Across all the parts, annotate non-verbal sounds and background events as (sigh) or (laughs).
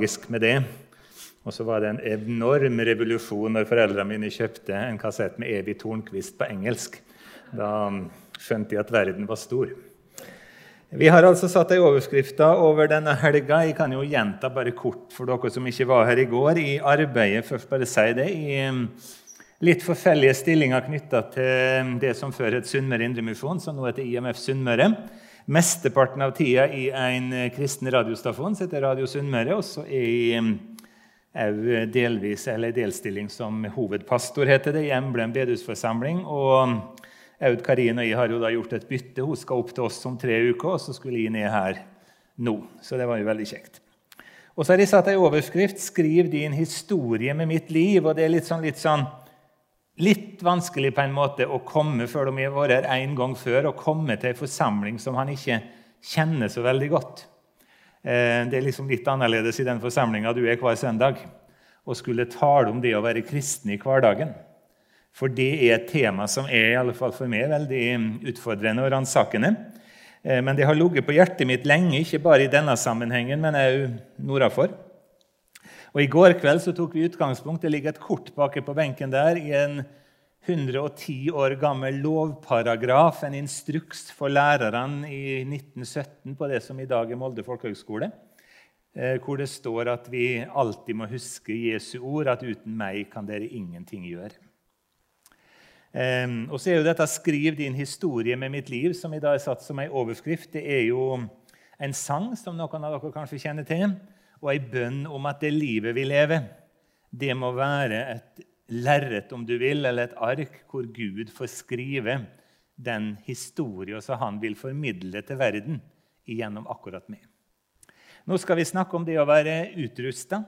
magisk med det. Og så var det en enorm revolusjon når foreldrene mine kjøpte en kassett med Evy Tornquist på engelsk. Da skjønte de at verden var stor. Vi har altså satt ei overskrift over denne helga. Jeg kan jo gjenta bare kort for dere som ikke var her i går. I arbeidet først bare si det, i um, litt forfellige stillinger knytta til det som før het Sunnmøre Indremisjon, som nå heter IMF Sunnmøre. Mesteparten av tida i en kristen radiostasjon som heter Radio Sunnmøre. Og så er jeg um, delvis, eller delstilling som hovedpastor, heter det, i Emblem bedehusforsamling. Og Aud Karin og jeg har jo da gjort et bytte. Hun skal opp til oss om tre uker, og så skulle jeg ned her nå. Så det var jo veldig kjekt. Og så har jeg satt ei overskrift 'Skriv din historie med mitt liv'. og det er litt sånn, litt sånn litt vanskelig på en måte å komme før de har vært her én gang før, og komme til en forsamling som han ikke kjenner så veldig godt. Eh, det er liksom litt annerledes i den forsamlinga du er hver søndag. Å skulle tale om det å være kristen i hverdagen. For det er et tema som er i alle fall for meg veldig utfordrende og ransakende. Eh, men det har ligget på hjertet mitt lenge, ikke bare i denne sammenhengen, men òg nordafor. Og I går kveld så tok vi utgangspunkt det ligger et kort bak på benken der, i en 110 år gammel lovparagraf, en instruks for lærerne i 1917 på det som i dag er Molde folkehøgskole, eh, hvor det står at vi alltid må huske Jesu ord, at 'uten meg kan dere ingenting gjøre'. Um, og så er jo dette 'Skriv din historie med mitt liv', som i dag er satt som en overskrift. Det er jo en sang som noen av dere kanskje kjenner til, og en bønn om at det livet vi lever, det må være et lerret, om du vil, eller et ark hvor Gud får skrive den historien som han vil formidle til verden gjennom akkurat meg. Nå skal vi snakke om det å være utrusta.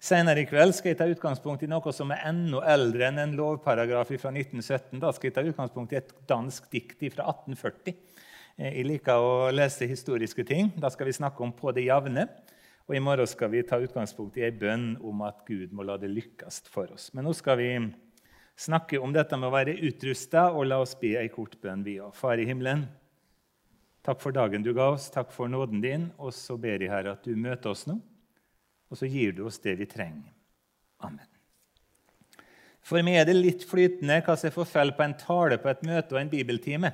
Senere i kveld skal jeg ta utgangspunkt i noe som er enda eldre enn en lovparagraf fra 1917. Da skal jeg ta utgangspunkt i et dansk dikt fra 1840. Jeg liker å lese historiske ting. Da skal vi snakke om 'På det jevne'. Og I morgen skal vi ta utgangspunkt i ei bønn om at Gud må la det lykkes for oss. Men nå skal vi snakke om dette med å være utrusta, og la oss be ei kort bønn, vi òg. Far i himmelen, takk for dagen du ga oss, takk for nåden din. Og så ber jeg, her at du møter oss nå, og så gir du oss det vi trenger. Amen. For meg er det litt flytende hva som får fell på en tale på et møte og en bibeltime.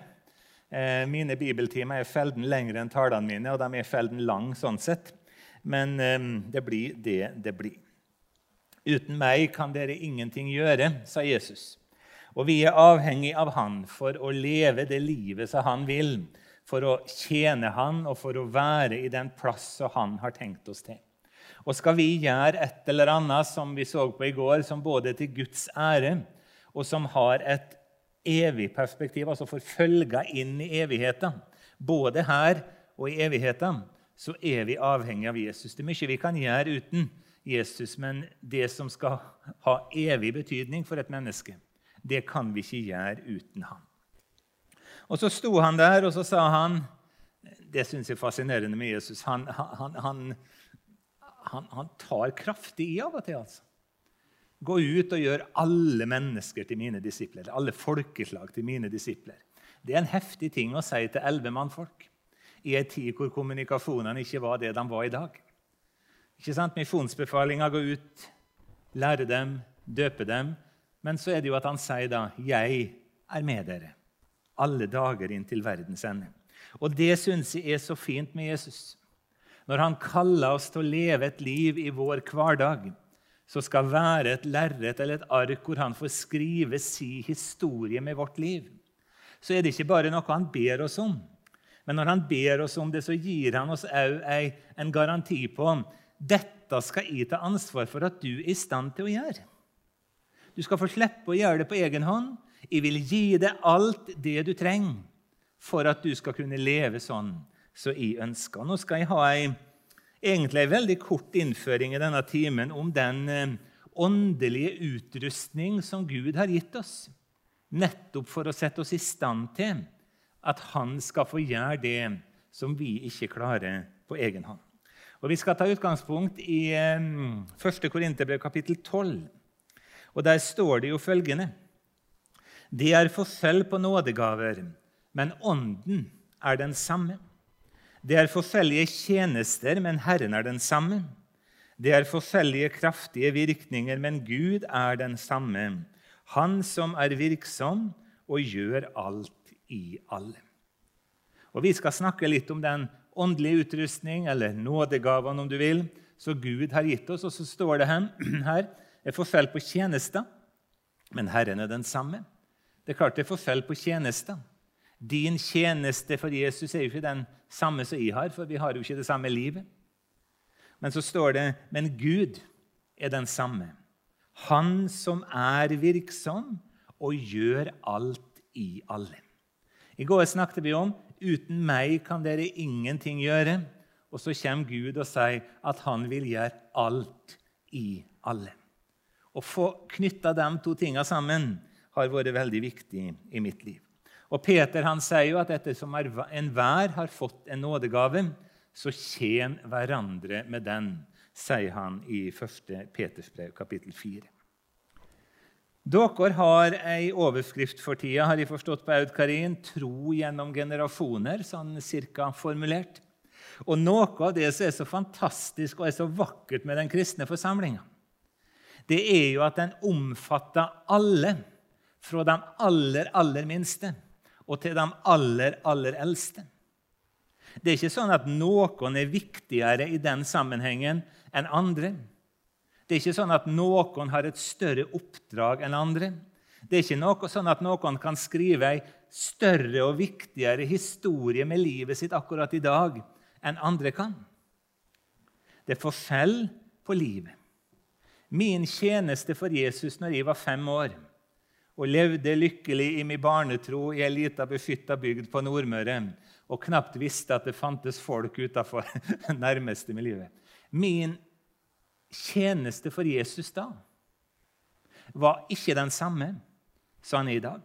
Eh, mine bibeltimer er felden lengre enn talene mine, og de er felden lang sånn sett. Men ehm, det blir det det blir. Uten meg kan dere ingenting gjøre, sa Jesus. Og vi er avhengig av Han for å leve det livet som Han vil, for å tjene Han og for å være i den plass som Han har tenkt oss til. Og skal vi gjøre et eller annet som vi så på i går, som både er til Guds ære, og som har et evig perspektiv, altså forfølger inn i evigheten, både her og i evigheten, så er vi avhengig av Jesus. Det er mye vi kan gjøre uten Jesus, men det som skal ha evig betydning for et menneske, det kan vi ikke gjøre uten ham. Og Så sto han der, og så sa han Det syns jeg er fascinerende med Jesus. Han, han, han, han, tar kraftig i av og til. altså. Gå ut og gjør alle mennesker til mine disipler. Alle folkeslag til mine disipler. Det er en heftig ting å si til elleve mannfolk i en tid hvor kommunikasjonene ikke var det de var i dag. Ikke sant? Misjonsbefalinga går ut, lære dem, døpe dem. Men så er det jo at han sier da 'Jeg er med dere alle dager inn til verdens ende'. Og det syns jeg er så fint med Jesus. Når han kaller oss til å leve et liv i vår hverdag, så skal være et lerret eller et ark hvor han får skrive si historie med vårt liv, så er det ikke bare noe han ber oss om. Men når han ber oss om det, så gir han oss òg en garanti på dette skal jeg ta ansvar for at du er i stand til å gjøre. Du skal få slippe å gjøre det på egen hånd. Jeg vil gi deg alt det du trenger for at du skal kunne leve sånn som jeg ønsker. Nå skal jeg ha ei, egentlig en veldig kort innføring i denne timen om den eh, åndelige utrustning som Gud har gitt oss, nettopp for å sette oss i stand til at han skal få gjøre det som vi ikke klarer på egen hånd. Og Vi skal ta utgangspunkt i 1. Eh, Korinterbrev kapittel 12. Og Der står det jo følgende Det er forskjell på nådegaver, men Ånden er den samme. Det er forskjellige tjenester, men Herren er den samme. Det er forskjellige kraftige virkninger, men Gud er den samme. Han som er virksom og gjør alt i alle. Og Vi skal snakke litt om den åndelige utrustning, eller nådegavene, om du vil, så Gud har gitt oss. Og så står det (clears throat) her er forskjell på tjenester, men Herren er den samme. Det er klart det er forskjell på tjenester. Din tjeneste for Jesus er jo ikke den samme som jeg har, for vi har jo ikke det samme livet. Men så står det men Gud er den samme. Han som er virksom og gjør alt i alle. I går snakket vi om uten meg kan dere ingenting gjøre. Og så kommer Gud og sier at han vil gjøre alt i alle. Å få knytta de to tingene sammen har vært veldig viktig i mitt liv. Og Peter han sier jo at ettersom enhver har fått en nådegave, så tjen hverandre med den, sier han i 1. Peters brev, kapittel 4. Dere har ei overskrift for tida, har jeg forstått på Aud Karin. 'Tro gjennom generasjoner', sånn cirka formulert. Og Noe av det som er så fantastisk og er så vakkert med den kristne forsamlinga, det er jo at den omfatter alle, fra de aller, aller minste og til de aller, aller eldste. Det er ikke sånn at noen er viktigere i den sammenhengen enn andre. Det er ikke sånn at noen har et større oppdrag enn andre. Det er ikke noe, sånn at noen kan skrive ei større og viktigere historie med livet sitt akkurat i dag enn andre kan. Det er forskjell på livet. Min tjeneste for Jesus når jeg var fem år og levde lykkelig i min barnetro i ei lita, beskytta bygd på Nordmøre og knapt visste at det fantes folk utafor (laughs) nærmeste miljøet. Min tjeneste for Jesus da var ikke den samme som han er i dag.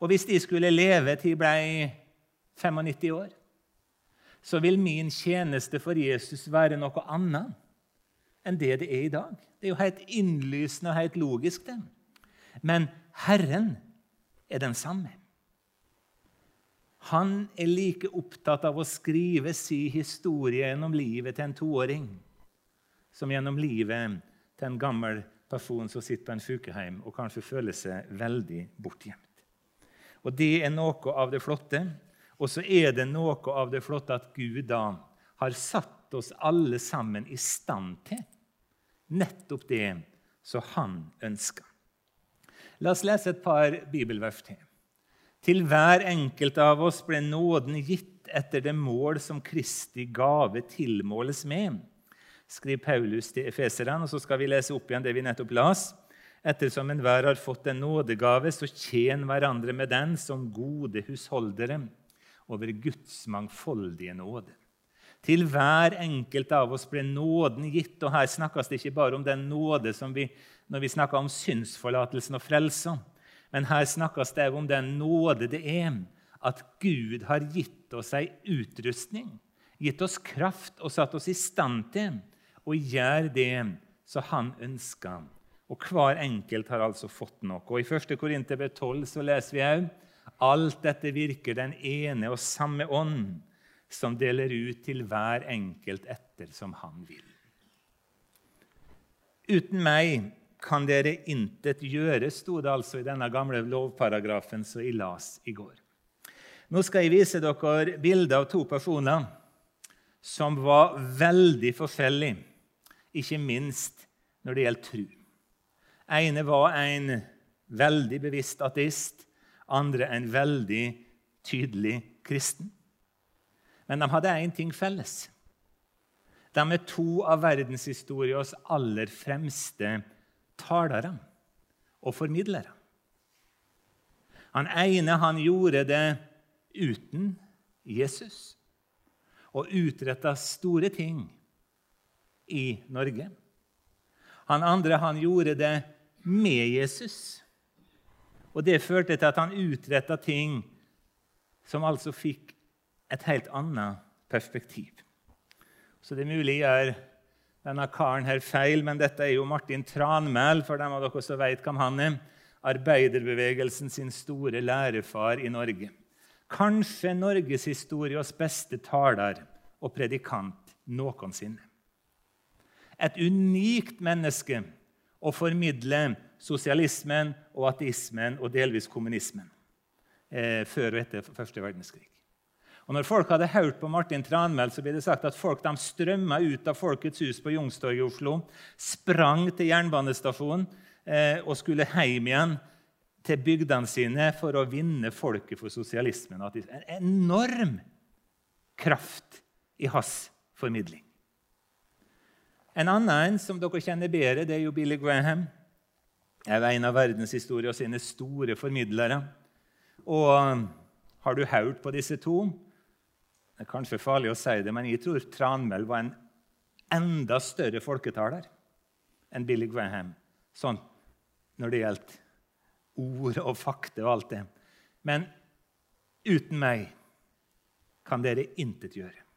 Og hvis de skulle leve til de ble 95 år, så vil min tjeneste for Jesus være noe annet enn det det er i dag. Det er jo helt innlysende og helt logisk, det. Men Herren er den samme. Han er like opptatt av å skrive sin historie gjennom livet til en toåring som gjennom livet til en gammel person som sitter på en sykehjem og kanskje føler seg veldig bortgjemt. Og Det er noe av det flotte. Og så er det noe av det flotte at Gud da har satt oss alle sammen i stand til nettopp det som han ønsker. La oss lese et par bibelvers til. Til hver enkelt av oss ble nåden gitt etter det mål som Kristi gave tilmåles med, skriver Paulus til efeserne. Og så skal vi lese opp igjen det vi nettopp las. Ettersom enhver har fått en nådegave, så tjen hverandre med den som gode husholdere over Guds mangfoldige nåde. Til hver enkelt av oss ble nåden gitt. Og her snakkes det ikke bare om den nåde som vi, når vi snakker om synsforlatelsen og frelsa, men her snakkes det om den nåde det er at Gud har gitt oss ei utrustning, gitt oss kraft og satt oss i stand til å gjør det som Han ønsker. Og hver enkelt har altså fått noe. Og I 1. Korinter 12 så leser vi òg alt dette virker den ene og samme ånd som deler ut til hver enkelt etter som han vil. Uten meg kan dere intet gjøre, sto det altså i denne gamle lovparagrafen som jeg las i går. Nå skal jeg vise dere bilder av to personer som var veldig forskjellige, ikke minst når det gjelder tru. ene var en veldig bevisst ateist, andre en veldig tydelig kristen. Men de hadde én ting felles. De er to av verdenshistoriens aller fremste talere og formidlere. Han ene han gjorde det uten Jesus og utretta store ting i Norge. Han andre han gjorde det med Jesus. Og Det førte til at han utretta ting som altså fikk et helt annet perspektiv. Så det er mulig jeg gjør denne karen her feil, men dette er jo Martin Tranmæl, for dem av dere som vet hvem han er. Arbeiderbevegelsen sin store lærefar i Norge. Kanskje norgeshistoriens beste taler og predikant noensinne. Et unikt menneske å formidle sosialismen og ateismen og delvis kommunismen eh, før og etter første verdenskrig. Og når folk hadde hørt på Martin Tranmæl, så ble det sagt at folk de strømma ut av Folkets hus på Youngstorget i Oslo, sprang til jernbanestasjonen eh, og skulle hjem igjen til bygdene sine for å vinne folket for sosialismen. En enorm kraft i hans formidling. En annen som dere kjenner bedre, det er jo Billy Graham. er en av verdenshistorien sine store formidlere. Og har du hørt på disse to, det er kanskje farlig å si det, men jeg tror Tranmæl var en enda større folketaler enn Billy Graham sånn når det gjaldt ord og fakta og alt det. Men uten meg kan dere intet gjøre.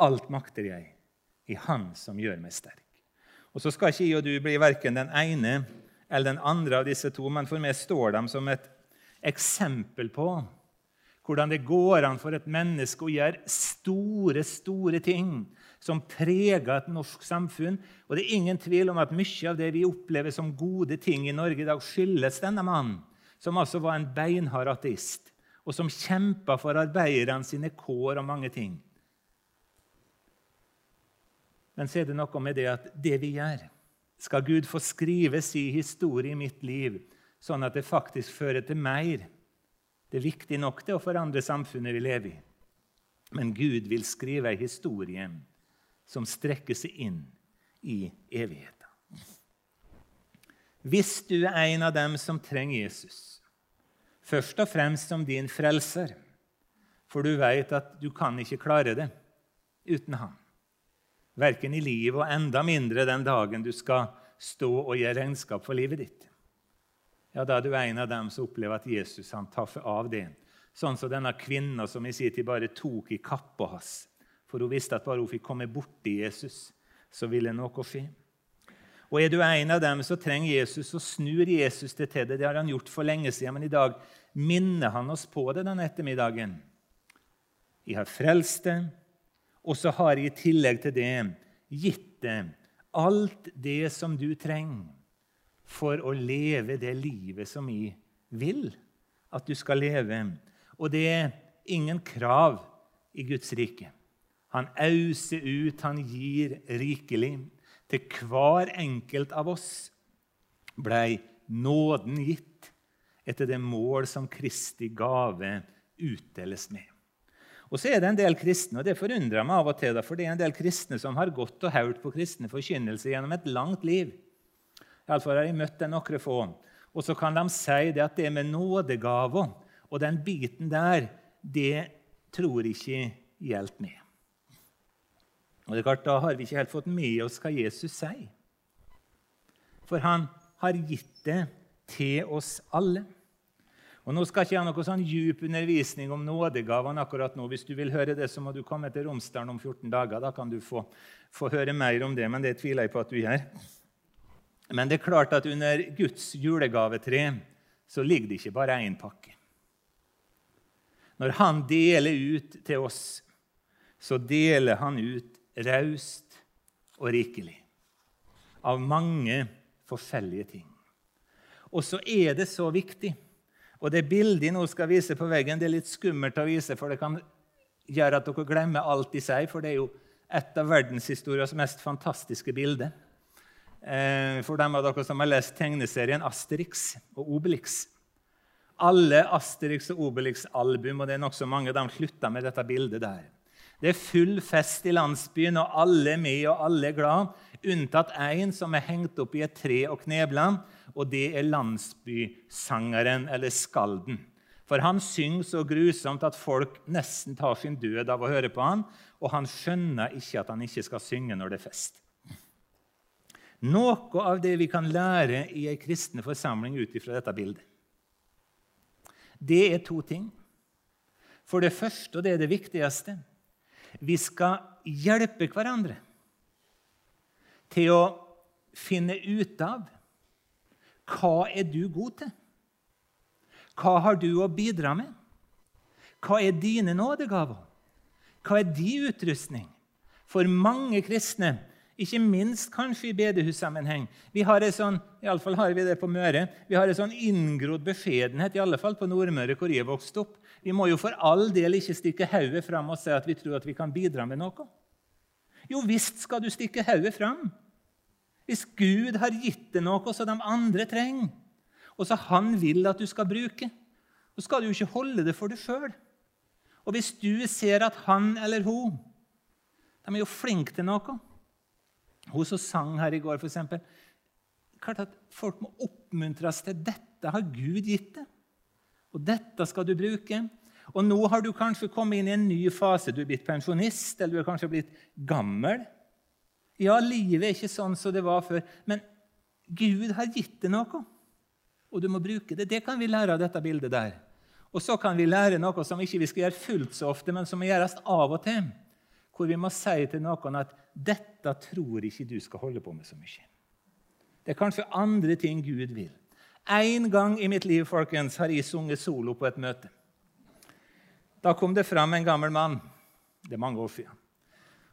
Alt makter jeg i Han som gjør meg sterk. Og Så skal ikke jeg og du bli verken den ene eller den andre av disse to, men for meg står de som et eksempel på hvordan det går an for et menneske å gjøre store, store ting som preger et norsk samfunn. Og det er ingen tvil om at mye av det vi opplever som gode ting i Norge i dag, skyldes denne mannen, som altså var en beinhard ateist, og som kjempa for arbeiderne sine kår og mange ting. Men så er det noe med det at det vi gjør Skal Gud få skrive sin historie i mitt liv, sånn at det faktisk fører til mer det er viktig nok til å forandre samfunnet vi lever i. Men Gud vil skrive ei historie som strekker seg inn i evigheten. Hvis du er en av dem som trenger Jesus, først og fremst som din frelser, for du vet at du kan ikke klare det uten han, verken i livet og enda mindre den dagen du skal stå og gjøre regnskap for livet ditt ja, da er du en av dem som opplever at Jesus han taffer av det. Sånn som denne kvinna som i sin tid bare tok i kappa hans. For hun visste at bare hun fikk komme borti Jesus, så ville noe skje. Og Er du en av dem som trenger Jesus, så snur Jesus det til deg. Det har han gjort for lenge siden, men i dag minner han oss på det denne ettermiddagen. Jeg har frelst deg, og så har jeg i tillegg til det gitt deg alt det som du trenger for å leve det livet som vi vil at du skal leve. Og det er ingen krav i Guds rike. Han auser ut, han gir rikelig. Til hver enkelt av oss blei nåden gitt etter det mål som Kristi gave utdeles med. Og så er det en del kristne, og det forundrer meg av og til, for det er en del kristne som har gått og hørt på kristne forkynnelse gjennom et langt liv. Iallfall har jeg møtt noen få. Og så kan de si det at det med nådegaver og den biten der, det tror ikke hjelper med. Og det er klart, Da har vi ikke helt fått med oss hva Jesus sier. For han har gitt det til oss alle. Og Nå skal ikke jeg ha noe sånn djup undervisning om nådegavene akkurat nå. Hvis du vil høre det, så må du komme til Romsdalen om 14 dager. Da kan du få, få høre mer om det, men det tviler jeg på at du gjør. Men det er klart at under Guds julegavetre så ligger det ikke bare én pakke. Når han deler ut til oss, så deler han ut raust og rikelig. Av mange forskjellige ting. Og så er det så viktig. Og det bildet jeg nå skal vise på veggen, det er litt skummelt å vise, for det kan gjøre at dere glemmer alt de sier, for det er jo et av verdenshistoriens mest fantastiske bilder. Eh, for dem av dere som har lest tegneserien Asterix og Obelix. Alle Asterix og Obelix-album, og det er nokså mange, de slutta med dette bildet der. Det er full fest i landsbyen, og alle er med, og alle er glad, unntatt én som er hengt opp i et tre og knebla, og det er landsbysangeren, eller skalden. For han synger så grusomt at folk nesten tar sin død av å høre på han, og han skjønner ikke at han ikke skal synge når det er fest. Noe av det vi kan lære i ei kristen forsamling ut ifra dette bildet, det er to ting. For det første, og det er det viktigste, vi skal hjelpe hverandre til å finne ut av hva er du god til. Hva har du å bidra med? Hva er dine nådegaver? Hva er din utrustning? For mange kristne, ikke minst kanskje i bedehussammenheng Vi har en sånn, i alle fall har vi det på Møre, vi har en sånn inngrodd beskjedenhet, i alle fall på Nordmøre, hvor jeg vokste opp. Vi må jo for all del ikke stikke hodet fram og si at vi tror at vi kan bidra med noe. Jo visst skal du stikke hodet fram. Hvis Gud har gitt deg noe som de andre trenger, og som Han vil at du skal bruke, så skal du jo ikke holde det for deg sjøl. Og hvis du ser at han eller hun de er jo flinke til noe Hun som sang her i går, f.eks. Folk må oppmuntres til dette har Gud gitt deg. Og dette skal du bruke. Og nå har du kanskje kommet inn i en ny fase. Du er blitt pensjonist, eller du er kanskje blitt gammel. Ja, livet er ikke sånn som det var før, men Gud har gitt deg noe, og du må bruke det. Det kan vi lære av dette bildet der. Og så kan vi lære noe som ikke vi skal gjøre fullt så ofte, men som må gjøres av og til. Hvor vi må si til noen at 'dette tror ikke du skal holde på med så mye'. Det er kanskje andre ting Gud vil. En gang i mitt liv folkens, har jeg sunget solo på et møte. Da kom det fram en gammel mann. Det er mange år siden.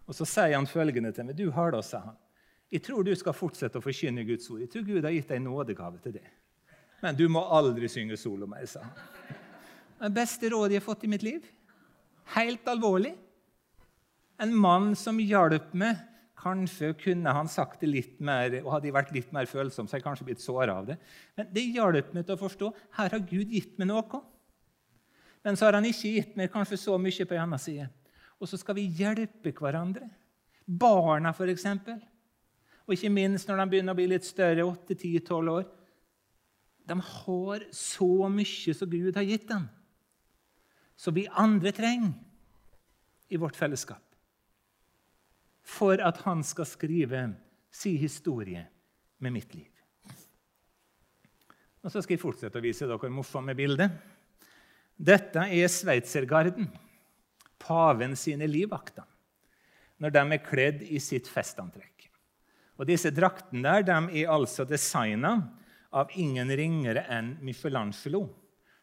Og Så sier han følgende til meg. 'Du har da', sa han. 'Jeg tror du skal fortsette å forkynne Guds ord. Jeg tror Gud har gitt deg nådegave til det.' 'Men du må aldri synge solo mer', sa han. Det beste rådet jeg har fått i mitt liv. Helt alvorlig. En mann som hjalp meg. Kanskje kunne han sagt det litt mer, og hadde vært litt mer følsom, så hadde jeg kanskje blitt såra av det. Men det hjalp meg til å forstå her har Gud gitt meg noe. Men så har han ikke gitt meg kanskje så mye på en annen side. Og så skal vi hjelpe hverandre. Barna, f.eks. Og ikke minst når de begynner å bli litt større, 8-10-12 år. De har så mye som Gud har gitt dem, som vi andre trenger i vårt fellesskap. For at han skal skrive sin historie med mitt liv. Og Så skal jeg fortsette å vise dere morsomme bilder. Dette er sveitsergarden paven sine livvakter når de er kledd i sitt festantrekk. Og Disse draktene der, de er altså designa av ingen ringere enn Michelangelo,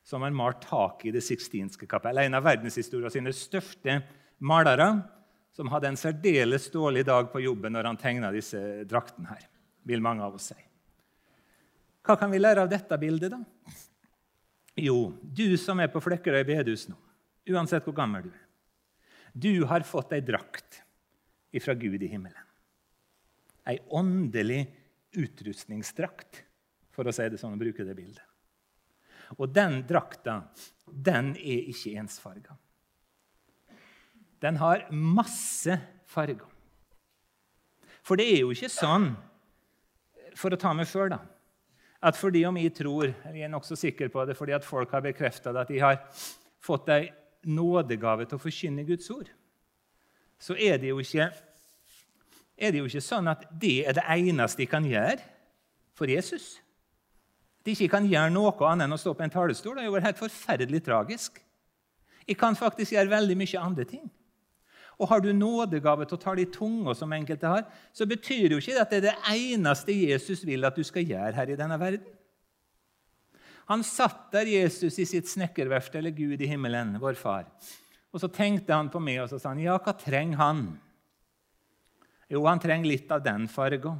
som har malt taket i Det sixtinske kapell. En av verdenshistoriens største malere, som hadde en særdeles dårlig dag på jobben når han tegna disse draktene her, vil mange av oss si. Hva kan vi lære av dette bildet, da? Jo, du som er på Flekkerøy bedehus nå, uansett hvor gammel du er du har fått ei drakt ifra Gud i himmelen. Ei åndelig utrustningsdrakt, for å si det sånn og bruke det bildet. Og den drakta, den er ikke ensfarga. Den har masse farger. For det er jo ikke sånn, for å ta meg sjøl, at fordi om jeg tror Jeg er nokså sikker på det fordi at folk har bekrefta at de har fått ei nådegave til å forkynne Guds ord, så er det, ikke, er det jo ikke sånn at det er det eneste de kan gjøre for Jesus. De ikke kan gjøre noe annet enn å stå på en talerstol. Det er jo helt forferdelig tragisk. Jeg kan faktisk gjøre veldig mye andre ting. Og Har du nådegave til å tale i tunge som enkelte har, så betyr det jo ikke at det er det eneste Jesus vil at du skal gjøre her i denne verden. Han satt der, Jesus, i sitt snekkerverft, eller Gud i himmelen, vår far. Og Så tenkte han på meg og så sa han, ja, hva trenger han? Jo, han trenger litt av den farga.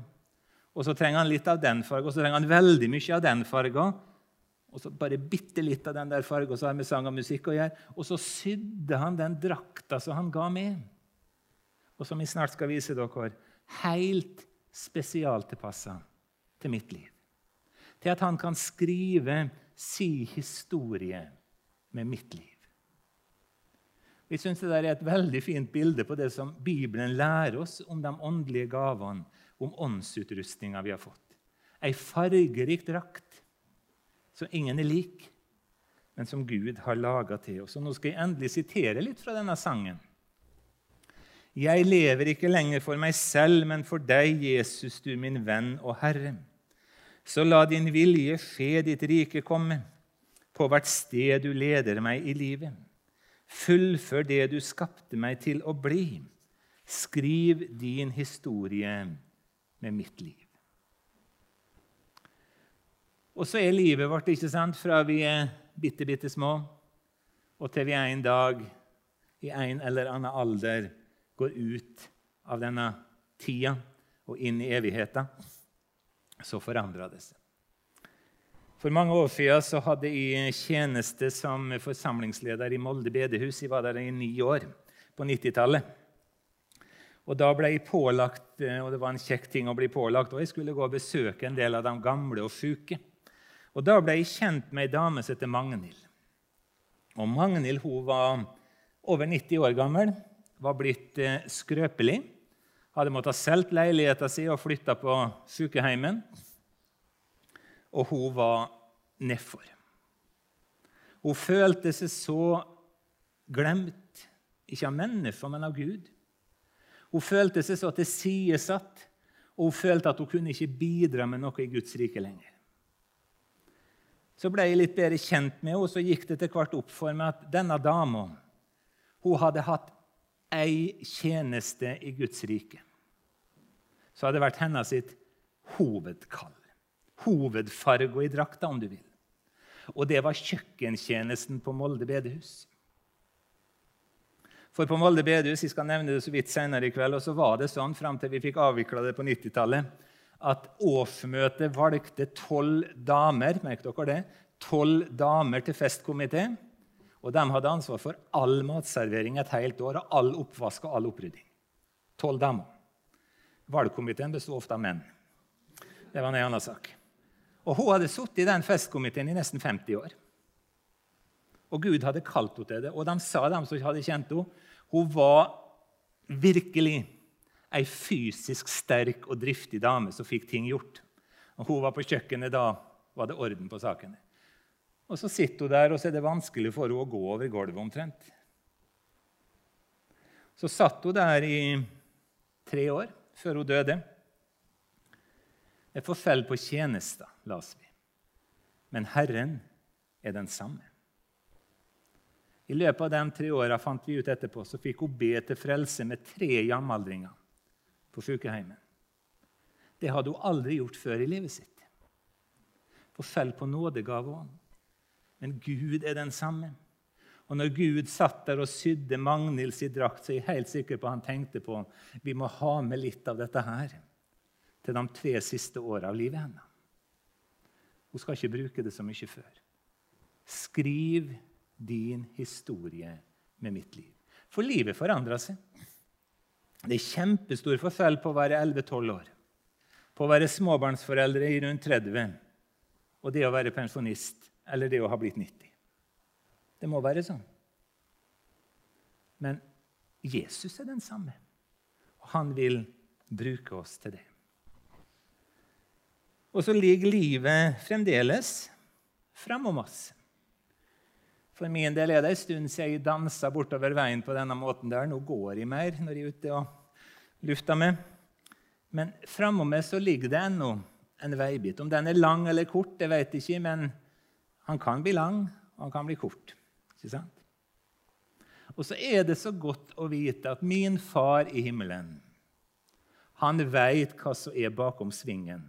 Og så trenger han litt av den farga, og så trenger han veldig mye av den farga. Og så bare bitte litt av den der farga, så har med sang og musikk å gjøre. Og så sydde han den drakta som han ga med. Og som vi snart skal vise dere, helt spesialtilpassa til mitt liv til at han kan skrive si historie med mitt liv. Vi syns det der er et veldig fint bilde på det som Bibelen lærer oss om de åndelige gavene, om åndsutrustninga vi har fått. Ei fargerik drakt som ingen er lik, men som Gud har laga til oss. Og nå skal jeg endelig sitere litt fra denne sangen. Jeg lever ikke lenger for meg selv, men for deg, Jesus, du min venn og Herre. Så la din vilje skje, ditt rike komme, på hvert sted du leder meg i livet. Fullfør det du skapte meg til å bli. Skriv din historie med mitt liv. Og så er livet vårt ikke sant, fra vi er bitte, bitte små, og til vi en dag i en eller annen alder går ut av denne tida og inn i evigheten, så forandrer det seg. For mange år siden så hadde jeg tjeneste som forsamlingsleder i Molde bedehus. Jeg var der i ni år på 90-tallet. Og Da ble jeg pålagt, og det var en kjekk ting å bli pålagt, og jeg skulle gå og besøke en del av de gamle og syke. Og Da ble jeg kjent med ei dame som heter Magnhild. Og Magnhild hun var over 90 år gammel, var blitt eh, skrøpelig. Hadde måttet selge leiligheten sin og flytta på sykehjemmet og hun var nedfor. Hun følte seg så glemt, ikke av mennesker, men av Gud. Hun følte seg så tilsidesatt, og hun følte at hun kunne ikke bidra med noe i Guds rike lenger. Så ble jeg litt bedre kjent med henne, og så gikk det etter hvert opp for meg at denne dama hun hadde hatt ei tjeneste i Guds rike. Så hadde det vært hennes sitt hovedkall hovedfarga i drakta, om du vil. Og det var kjøkkentjenesten på Molde bedehus. For på Molde bedehus jeg skal nevne det så vidt senere i kveld, og så var det sånn fram til vi fikk avvikla det på 90-tallet, at årsmøtet valgte tolv damer merk dere det, 12 damer til festkomité. Og de hadde ansvar for all matservering et helt år, og all oppvask og all opprydding. Tolv damer. Valgkomiteen besto ofte av menn. Det var en annen sak. Og Hun hadde sittet i den festkomiteen i nesten 50 år. Og Gud hadde kalt henne til det. Og de sa, de som hadde kjent henne, hun var virkelig ei fysisk sterk og driftig dame som fikk ting gjort. Og Hun var på kjøkkenet, da var det orden på sakene. Og Så sitter hun der, og så er det vanskelig for henne å gå over gulvet omtrent. Så satt hun der i tre år før hun døde. Et forfell på tjenester, las vi. Men Herren er den samme. I løpet av de tre åra fant vi ut etterpå, så fikk hun be til frelse med tre jamaldringer på sykehjemmet. Det hadde hun aldri gjort før i livet sitt. For selv på nådegave òg. Men Gud er den samme. Og når Gud satt der og sydde Magnhilds drakt, så er jeg helt sikker på at han tenkte på vi må ha med litt av dette her til de tre siste åra av livet hennes. Hun skal ikke bruke det så mye før. Skriv din historie med mitt liv. For livet forandrer seg. Det er kjempestor forskjell på å være 11-12 år, på å være småbarnsforeldre i rundt 30 og det å være pensjonist eller det å ha blitt 90. Det må være sånn. Men Jesus er den samme, og han vil bruke oss til det. Og så ligger livet fremdeles framom oss. For min del er det en stund siden jeg dansa bortover veien på denne måten. der. Nå går jeg mer når jeg er ute og lufter meg. Men framom meg så ligger det ennå en veibit. Om den er lang eller kort, det vet jeg ikke, men han kan bli lang, og han kan bli kort. Ikke sant? Og så er det så godt å vite at min far i himmelen, han veit hva som er bakom svingen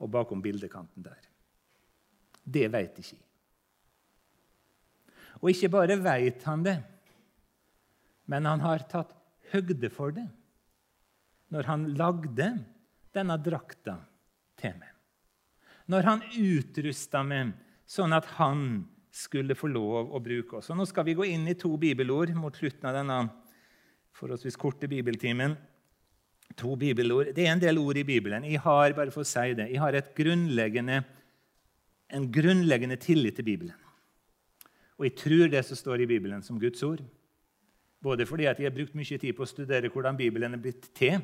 og bakom bildekanten der. Det veit ikke jeg. Og ikke bare veit han det, men han har tatt høgde for det når han lagde denne drakta til meg. Når han utrusta meg sånn at han skulle få lov å bruke oss. Og nå skal vi gå inn i to bibelord mot slutten av denne forholdsvis korte bibeltimen to bibelord. Det er en del ord i Bibelen. Jeg har bare for å si det, jeg har grunnleggende, en grunnleggende tillit til Bibelen. Og jeg tror det som står i Bibelen, som Guds ord. Både fordi at jeg har brukt mye tid på å studere hvordan Bibelen er blitt til,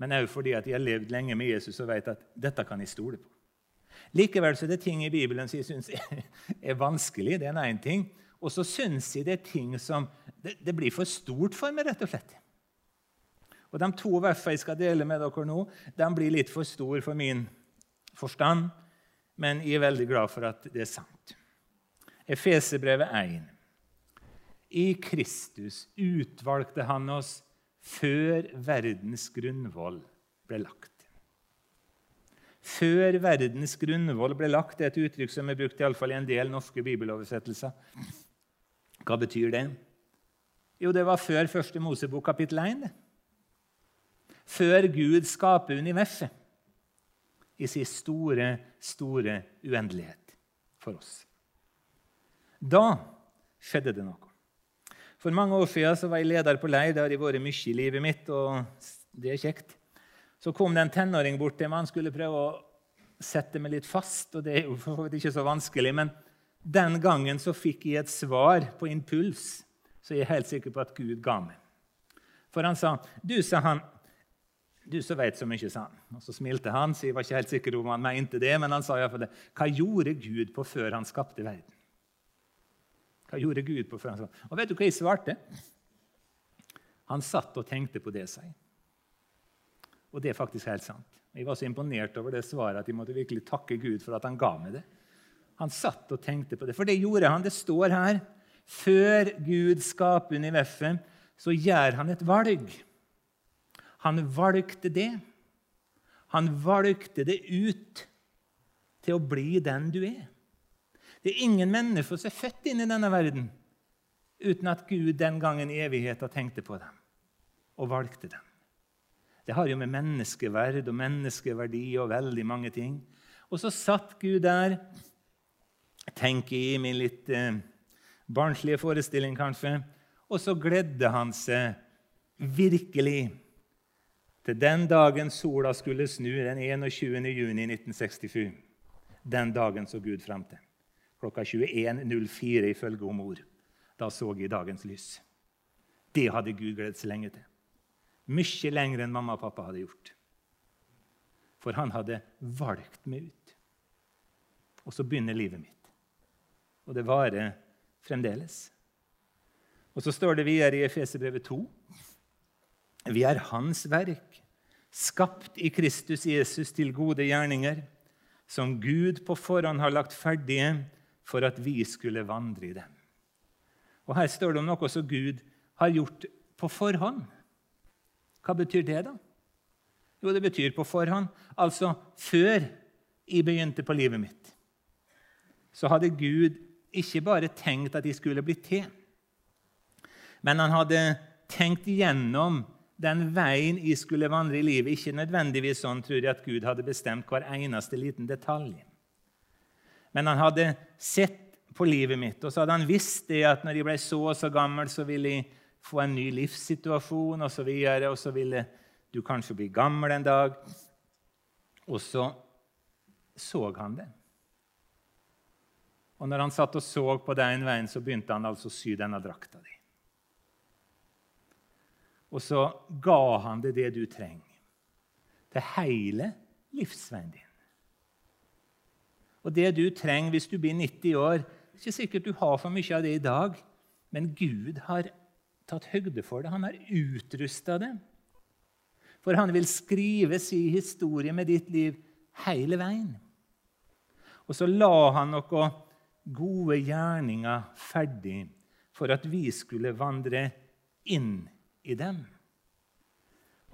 men også fordi at jeg har levd lenge med Jesus og vet at dette kan jeg stole på. Likevel så er det ting i Bibelen som jeg syns er vanskelig. Det er én ting. Og så syns jeg det er ting som det, det blir for stort for meg, rett og slett. Og De to versene jeg skal dele med dere nå, de blir litt for store for min forstand, men jeg er veldig glad for at det er sant. Efeserbrevet 1. I Kristus utvalgte han oss før verdens grunnvoll ble lagt. Før verdens grunnvoll ble lagt er et uttrykk som er brukt i, alle fall i en del norske bibeloversettelser. Hva betyr det? Jo, det var før første Mosebok kapittel 1. før Gud skaper universet i sin store, store uendelighet for oss. Da skjedde det noe. For mange år siden var jeg leder på leir. Det har vært mye i livet mitt, og det er kjekt. Så kom det en tenåring bort til meg. Han skulle prøve å sette meg litt fast. og det er jo ikke så vanskelig, Men den gangen så fikk jeg et svar på impuls, så jeg er helt sikker på at Gud ga meg. For han sa, 'Du', sa han, 'du som veit så mye', sa han. Og Så smilte han, så jeg var ikke helt sikker om han mente det. Men han sa iallfall det. 'Hva gjorde Gud på før han skapte verden?' Hva gjorde Gud på før han Og vet du hva jeg svarte? Han satt og tenkte på det, seg. Og det er faktisk helt sant. Jeg var så imponert over det svaret at jeg måtte virkelig takke Gud for at han ga meg det. Han satt og tenkte på det, for det gjorde han. Det står her. Før Gud skaper universet, så gjør han et valg. Han valgte det. Han valgte det ut til å bli den du er. Det er ingen mennesker som er født inn i denne verden uten at Gud den gangen i evigheten tenkte på dem og valgte dem. Det har jo med menneskeverd og menneskeverdi og veldig mange ting. Og så satt Gud der, jeg i min litt eh, barnslige forestilling kanskje, og så gledde han seg virkelig til den dagen sola skulle snu, den 21. juni 1967. Den dagen så Gud fram til. Klokka 21.04 ifølge om ord. Da så jeg dagens lys. Det hadde Gud gledet seg lenge til. Mye lenger enn mamma og pappa hadde gjort. For han hadde valgt meg ut. Og så begynner livet mitt. Og det varer fremdeles. Og så står det videre i Efeserbrevet 2.: Vi er Hans verk, skapt i Kristus Jesus til gode gjerninger, som Gud på forhånd har lagt ferdige for at vi skulle vandre i dem. Og Her står det om noe som Gud har gjort på forhånd. Hva betyr det, da? Jo, det betyr på forhånd. Altså før jeg begynte på livet mitt, så hadde Gud ikke bare tenkt at de skulle bli til, men han hadde tenkt gjennom den veien jeg skulle vandre i livet. Ikke nødvendigvis sånn tror jeg, at Gud hadde bestemt hver eneste liten detalj. Men han hadde sett på livet mitt, og så hadde han visst det at når jeg ble så og så gammel, så ville jeg få en ny livssituasjon osv., og, så videre, og så ville du kanskje bli gammel en dag. Og så så han det. Og når han satt og så på den veien, så begynte han altså å sy denne drakta di. Og så ga han deg det du trenger til hele livsveien din. Og det du trenger hvis du blir 90 år Det er ikke sikkert du har for mye av det i dag, men Gud har tatt høgde for det. Han har utrusta det. For han vil skrive sin historie med ditt liv hele veien. Og så la han noen gode gjerninger ferdig for at vi skulle vandre inn i dem.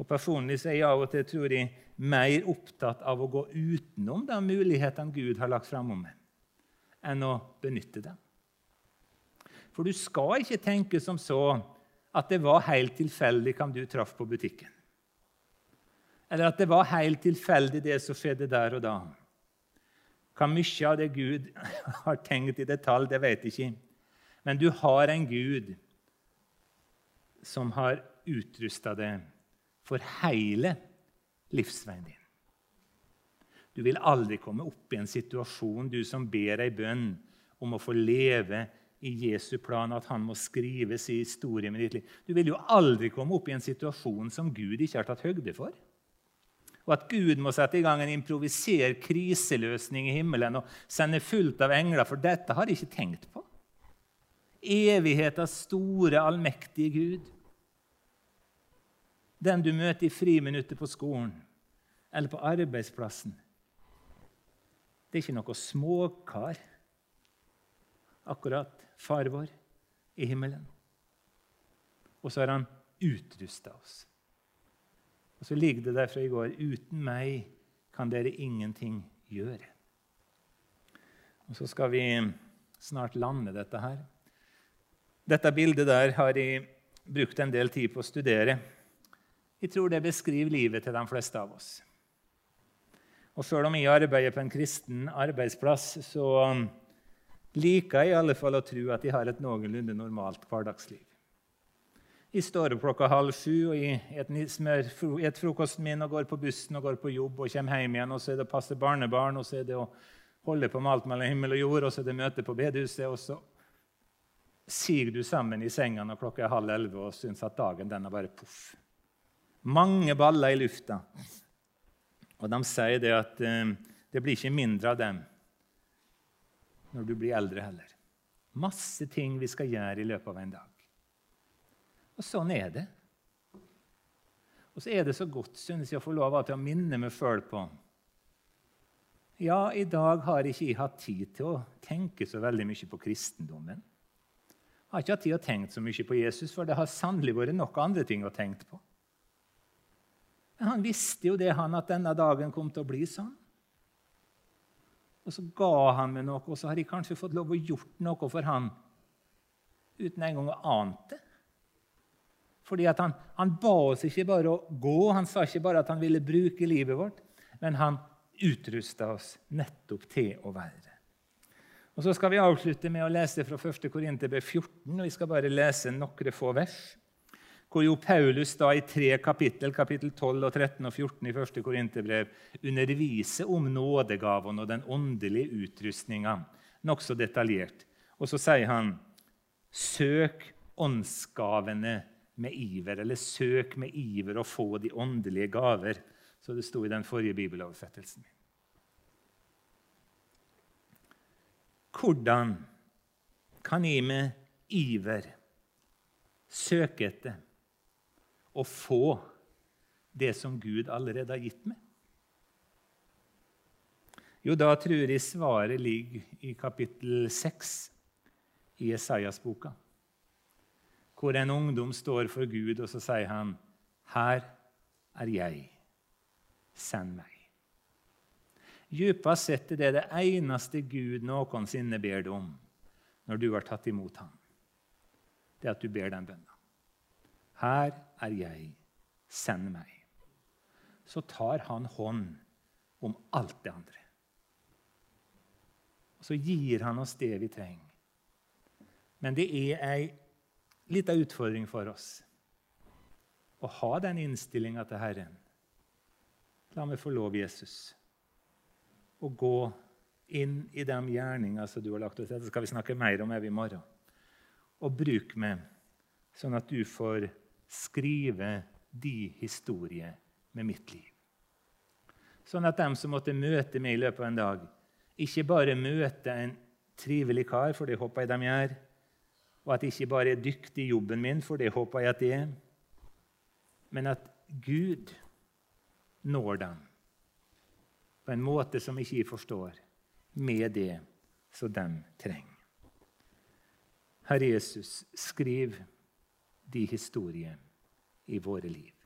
Og Personlig er jeg av og til tror jeg, mer opptatt av å gå utenom de mulighetene Gud har lagt fram om meg, enn å benytte dem. For du skal ikke tenke som så at det var helt tilfeldig hvem du traff på butikken. Eller at det var helt tilfeldig, det som skjedde der og da. Hva mye av det Gud (laughs) har tenkt i detalj, det vet jeg ikke. Men du har en Gud som har utrusta deg for hele livsveien din. Du vil aldri komme opp i en situasjon, du som ber ei bønn om å få leve i Jesu plan, at han må skrives i historien med ditt liv. Du vil jo aldri komme opp i en situasjon som Gud ikke har tatt høgde for og at Gud må sette i gang en improvisert kriseløsning i himmelen og sende fullt av engler, for dette har de ikke tenkt på. Evighetens store, allmektige Gud. Den du møter i friminuttet på skolen eller på arbeidsplassen. Det er ikke noe småkar, akkurat far vår i himmelen. Og så har han utrusta oss. Og så ligger det der fra i går uten meg kan dere ingenting gjøre. Og Så skal vi snart lande dette her. Dette bildet der har jeg brukt en del tid på å studere. Jeg tror det beskriver livet til de fleste av oss. Og selv om jeg arbeider på en kristen arbeidsplass, så um, liker jeg i alle fall å tro at jeg har et noenlunde normalt hverdagsliv. Jeg står opp klokka halv sju og jeg spiser frokosten min og går på bussen og går på jobb og kommer hjem igjen. og Så er det å passe barnebarn, og så er det å holde på med alt mellom himmel og jord, og så er det møte på bedehuset. og så siger du sammen i senga når klokka er halv elleve og syns at dagen den er bare poff. Mange baller i lufta. Og de sier det at eh, det blir ikke mindre av dem når du blir eldre heller. Masse ting vi skal gjøre i løpet av en dag. Og sånn er det. Og så er det så godt synes jeg, å få lov til å minne meg sjøl på Ja, i dag har ikke jeg hatt tid til å tenke så veldig mye på kristendommen. Jeg har ikke hatt tid til å tenke så mye på Jesus, for det har sannelig vært nok andre ting å tenke på. Men han visste jo det, han, at denne dagen kom til å bli sånn. Og så ga han meg noe, og så har jeg kanskje fått lov å gjort noe for han uten engang å ante det. Fordi han, han, ba oss ikke bare å gå, han sa ikke bare at han ville bruke livet vårt, men han utrusta oss nettopp til å være. Og Så skal vi avslutte med å lese fra 1. Korinterbrev 14. og Vi skal bare lese noen få vers hvor jo Paulus da i tre kapittel, kapittel 12, og 13 og 14 i 1. Korinterbrev, underviser om nådegaven og den åndelige utrustninga nokså detaljert. Og så sier han Søk åndsgavene med iver, eller søk med iver å få de åndelige gaver, så det sto i den forrige bibeloversettelsen. Hvordan kan jeg med iver søke etter å få det som Gud allerede har gitt meg? Jo, da tror jeg svaret ligger i kapittel 6 i Esaias-boka, hvor en ungdom står for Gud, og så sier han, 'Her er jeg. Send meg.' Djupest sett er det det eneste Gud noensinne ber deg om når du har tatt imot ham. Det er at du ber den bønna. Her er jeg, send meg. Så tar han hånd om alt det andre. Og så gir han oss det vi trenger. Men det er ei lita utfordring for oss å ha den innstillinga til Herren. La meg få lov, Jesus, å gå inn i de gjerninger som du har lagt oss til. Det skal vi snakke mer om i morgen. Og bruk meg, sånn at du får skrive de historier med mitt liv. Sånn at de som måtte møte meg i løpet av en dag, ikke bare møter en trivelig kar, for det håper jeg de gjør, og at jeg ikke bare er dyktig i jobben min, for det håper jeg at det er, men at Gud når dem på en måte som ikke jeg forstår, med det som de trenger. Herre Jesus, skriv de historiene i våre liv.